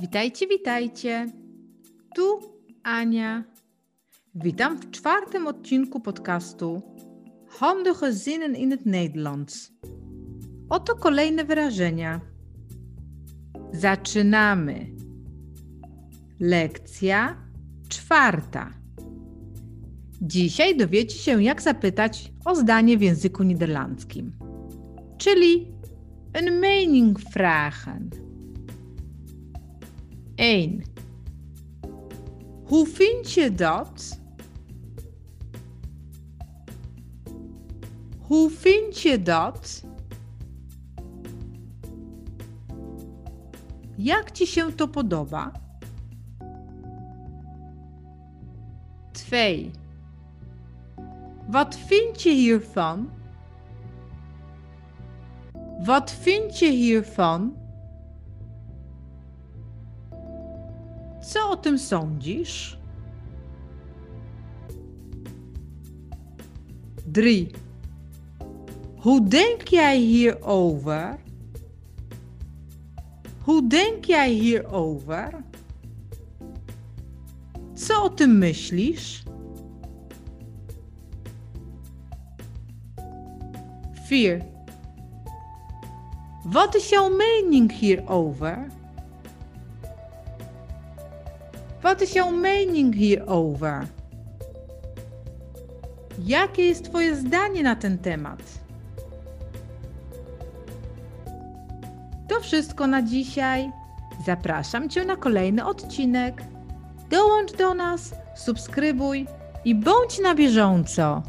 Witajcie, witajcie. Tu Ania. Witam w czwartym odcinku podcastu Handige zinnen in het Nederlands. Oto kolejne wyrażenia. Zaczynamy. Lekcja czwarta. Dzisiaj dowiecie się, jak zapytać o zdanie w języku niderlandzkim, czyli een mening vragen. 1. Hoe vind je dat? Hoe vind je dat? Jak ci się to podoba? 2. Wat vind je hiervan? Wat vind je hiervan? Co o tym sądzisz? 3. Hoe denk jij hierover? Hoe denk jij hierover? Co o tym myślisz? 4. Wat is jouw mening hierover? Wat is jouw mening hierover? Jakie jest Twoje zdanie na ten temat? To wszystko na dzisiaj. Zapraszam Cię na kolejny odcinek. Dołącz do nas, subskrybuj i bądź na bieżąco.